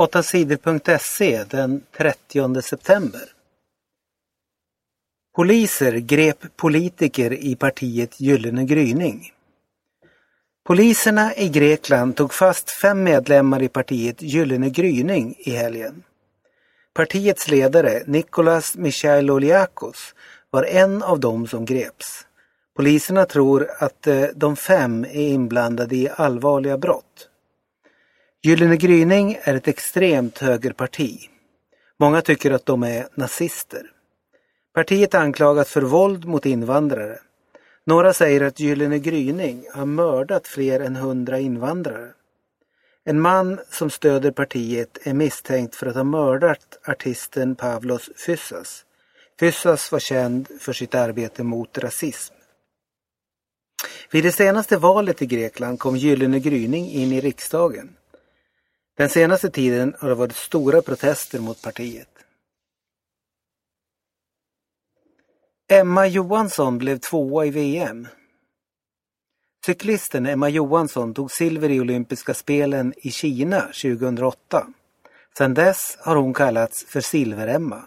8sidor.se den 30 september. Poliser grep politiker i partiet Gyllene gryning. Poliserna i Grekland tog fast fem medlemmar i partiet Gyllene gryning i helgen. Partiets ledare Nikolas Michailoliakos var en av dem som greps. Poliserna tror att eh, de fem är inblandade i allvarliga brott. Gyllene gryning är ett extremt högerparti. Många tycker att de är nazister. Partiet anklagas för våld mot invandrare. Några säger att Gyllene gryning har mördat fler än hundra invandrare. En man som stöder partiet är misstänkt för att ha mördat artisten Pavlos Fyssas. Fyssas var känd för sitt arbete mot rasism. Vid det senaste valet i Grekland kom Gyllene gryning in i riksdagen. Den senaste tiden har det varit stora protester mot partiet. Emma Johansson blev tvåa i VM. Cyklisten Emma Johansson tog silver i olympiska spelen i Kina 2008. Sedan dess har hon kallats för Silver-Emma.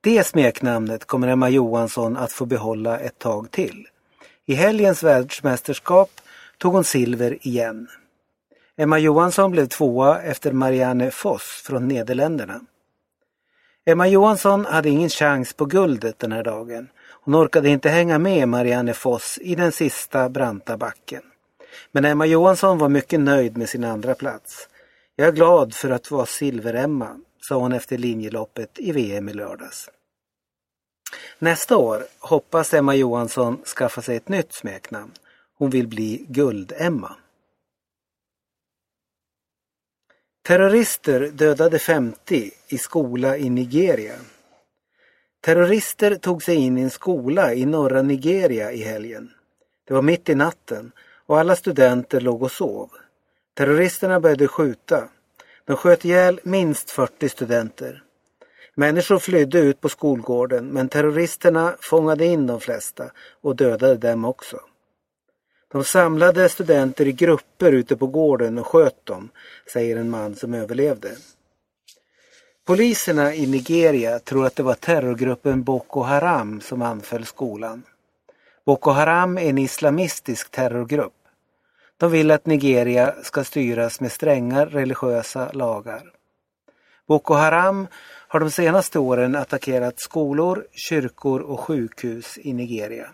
Det smeknamnet kommer Emma Johansson att få behålla ett tag till. I helgens världsmästerskap tog hon silver igen. Emma Johansson blev tvåa efter Marianne Foss från Nederländerna. Emma Johansson hade ingen chans på guldet den här dagen. Hon orkade inte hänga med Marianne Foss i den sista branta backen. Men Emma Johansson var mycket nöjd med sin andra plats. Jag är glad för att vara Silver-Emma, sa hon efter linjeloppet i VM i lördags. Nästa år hoppas Emma Johansson skaffa sig ett nytt smeknamn. Hon vill bli Guld-Emma. Terrorister dödade 50 i skola i Nigeria. Terrorister tog sig in i en skola i norra Nigeria i helgen. Det var mitt i natten och alla studenter låg och sov. Terroristerna började skjuta. De sköt ihjäl minst 40 studenter. Människor flydde ut på skolgården men terroristerna fångade in de flesta och dödade dem också. De samlade studenter i grupper ute på gården och sköt dem, säger en man som överlevde. Poliserna i Nigeria tror att det var terrorgruppen Boko Haram som anföll skolan. Boko Haram är en islamistisk terrorgrupp. De vill att Nigeria ska styras med stränga religiösa lagar. Boko Haram har de senaste åren attackerat skolor, kyrkor och sjukhus i Nigeria.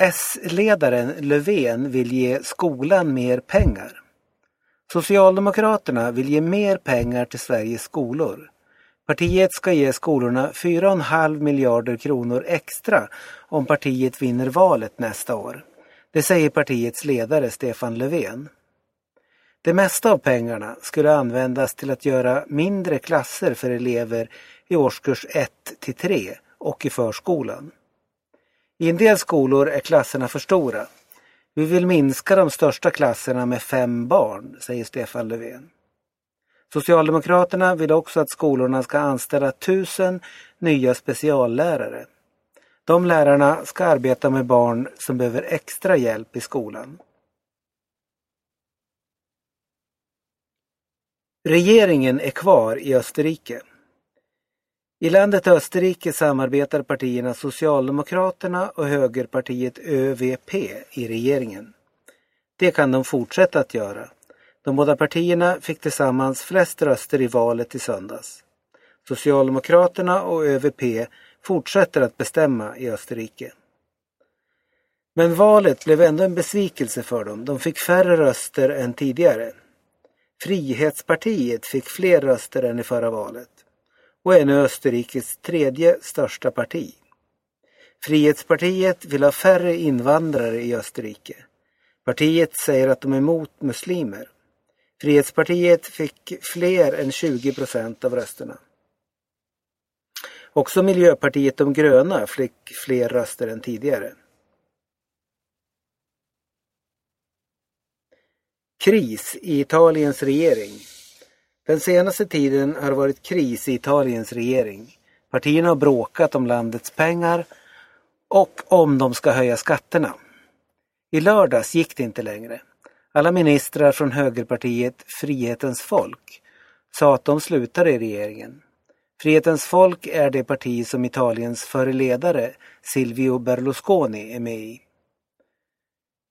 S-ledaren Löfven vill ge skolan mer pengar. Socialdemokraterna vill ge mer pengar till Sveriges skolor. Partiet ska ge skolorna 4,5 miljarder kronor extra om partiet vinner valet nästa år. Det säger partiets ledare Stefan Löfven. Det mesta av pengarna skulle användas till att göra mindre klasser för elever i årskurs 1 till 3 och i förskolan. I en del skolor är klasserna för stora. Vi vill minska de största klasserna med fem barn, säger Stefan Löfven. Socialdemokraterna vill också att skolorna ska anställa tusen nya speciallärare. De lärarna ska arbeta med barn som behöver extra hjälp i skolan. Regeringen är kvar i Österrike. I landet Österrike samarbetar partierna Socialdemokraterna och högerpartiet ÖVP i regeringen. Det kan de fortsätta att göra. De båda partierna fick tillsammans flest röster i valet i söndags. Socialdemokraterna och ÖVP fortsätter att bestämma i Österrike. Men valet blev ändå en besvikelse för dem. De fick färre röster än tidigare. Frihetspartiet fick fler röster än i förra valet och är nu Österrikes tredje största parti. Frihetspartiet vill ha färre invandrare i Österrike. Partiet säger att de är emot muslimer. Frihetspartiet fick fler än 20 procent av rösterna. Också Miljöpartiet de gröna fick fler röster än tidigare. Kris i Italiens regering. Den senaste tiden har det varit kris i Italiens regering. Partierna har bråkat om landets pengar och om de ska höja skatterna. I lördags gick det inte längre. Alla ministrar från högerpartiet Frihetens folk sa att de slutar i regeringen. Frihetens folk är det parti som Italiens före ledare Silvio Berlusconi är med i.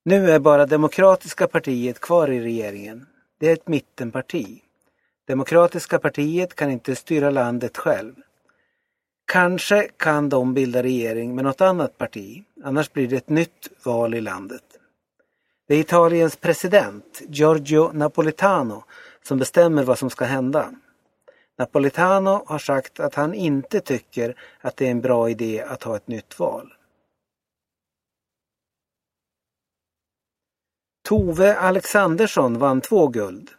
Nu är bara Demokratiska partiet kvar i regeringen. Det är ett mittenparti. Demokratiska partiet kan inte styra landet själv. Kanske kan de bilda regering med något annat parti, annars blir det ett nytt val i landet. Det är Italiens president, Giorgio Napolitano, som bestämmer vad som ska hända. Napolitano har sagt att han inte tycker att det är en bra idé att ha ett nytt val. Tove Alexandersson vann två guld.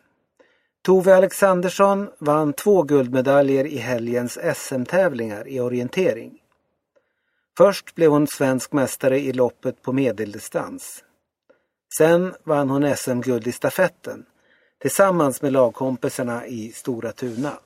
Tove Alexandersson vann två guldmedaljer i helgens SM-tävlingar i orientering. Först blev hon svensk mästare i loppet på medeldistans. Sen vann hon SM-guld i stafetten tillsammans med lagkompisarna i Stora Tuna.